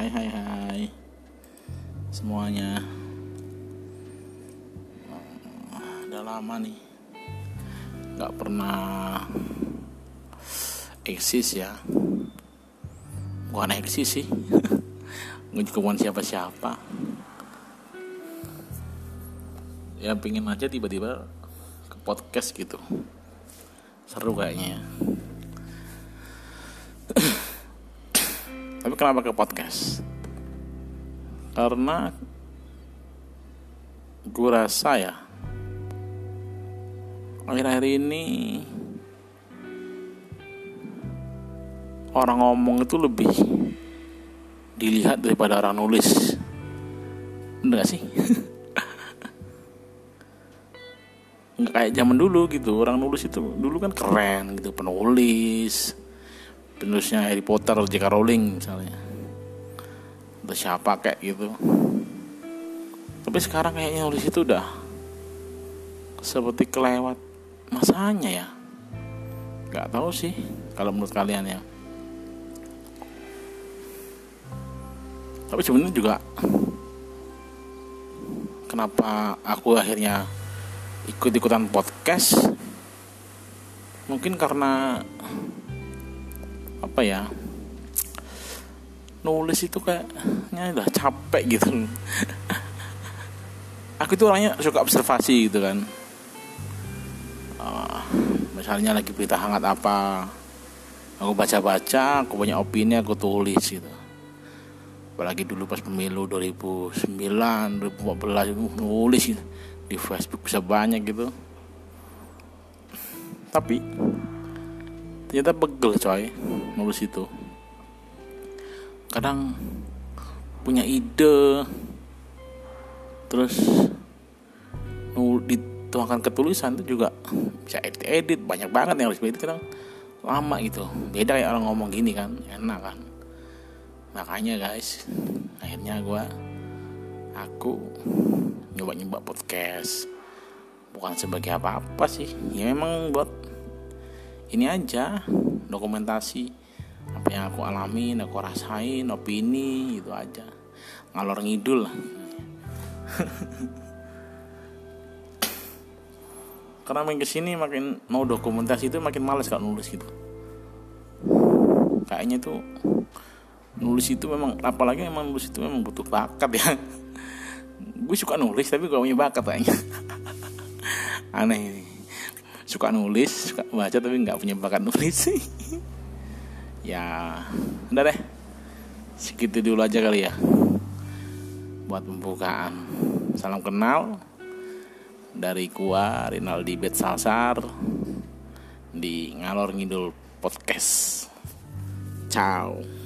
Hai hai hai. Semuanya. Ah, udah lama nih. Nggak pernah Eksis ya. Bukan eksis sih. Gue juga bukan siapa-siapa. Ya pingin aja tiba-tiba Ke podcast gitu. Seru kayaknya ya. tapi kenapa ke podcast? Karena gue rasa ya akhir-akhir ini orang ngomong itu lebih dilihat daripada orang nulis. Enggak sih? Nggak kayak zaman dulu gitu. Orang nulis itu dulu kan keren gitu penulis penulisnya Harry Potter J.K. Rowling misalnya. Atau siapa kayak gitu. Tapi sekarang kayaknya nulis itu udah seperti kelewat masanya ya. Nggak tahu sih kalau menurut kalian ya. Tapi sebenarnya juga kenapa aku akhirnya ikut-ikutan podcast? Mungkin karena apa ya nulis itu kayaknya udah capek gitu. Aku itu orangnya suka observasi gitu kan. Uh, misalnya lagi berita hangat apa aku baca-baca aku punya opini aku tulis gitu. Apalagi dulu pas pemilu 2009 2014 itu nulis gitu. di Facebook bisa banyak gitu. Tapi ternyata pegel coy nulis itu. Kadang punya ide terus dituangkan ke tulisan itu juga bisa edit edit banyak banget yang harus edit kadang lama gitu. Beda kayak orang ngomong gini kan enak kan. Makanya guys akhirnya gue aku nyoba nyoba podcast. Bukan sebagai apa-apa sih ya memang buat ini aja dokumentasi. Apa yang aku alami aku rasain opini itu aja. Ngalor ngidul. Lah karena makin ke sini makin mau dokumentasi itu makin males kalau nulis gitu. Kayaknya tuh nulis itu memang apalagi memang nulis itu memang butuh bakat ya. Gue suka nulis tapi gak punya bakat kayaknya. Aneh ini suka nulis suka baca tapi nggak punya bakat nulis. Ya udah deh. Segitu dulu aja kali ya. Buat pembukaan. Salam kenal dari gua Rinaldi Bet Salsar di Ngalor Ngidul Podcast. Ciao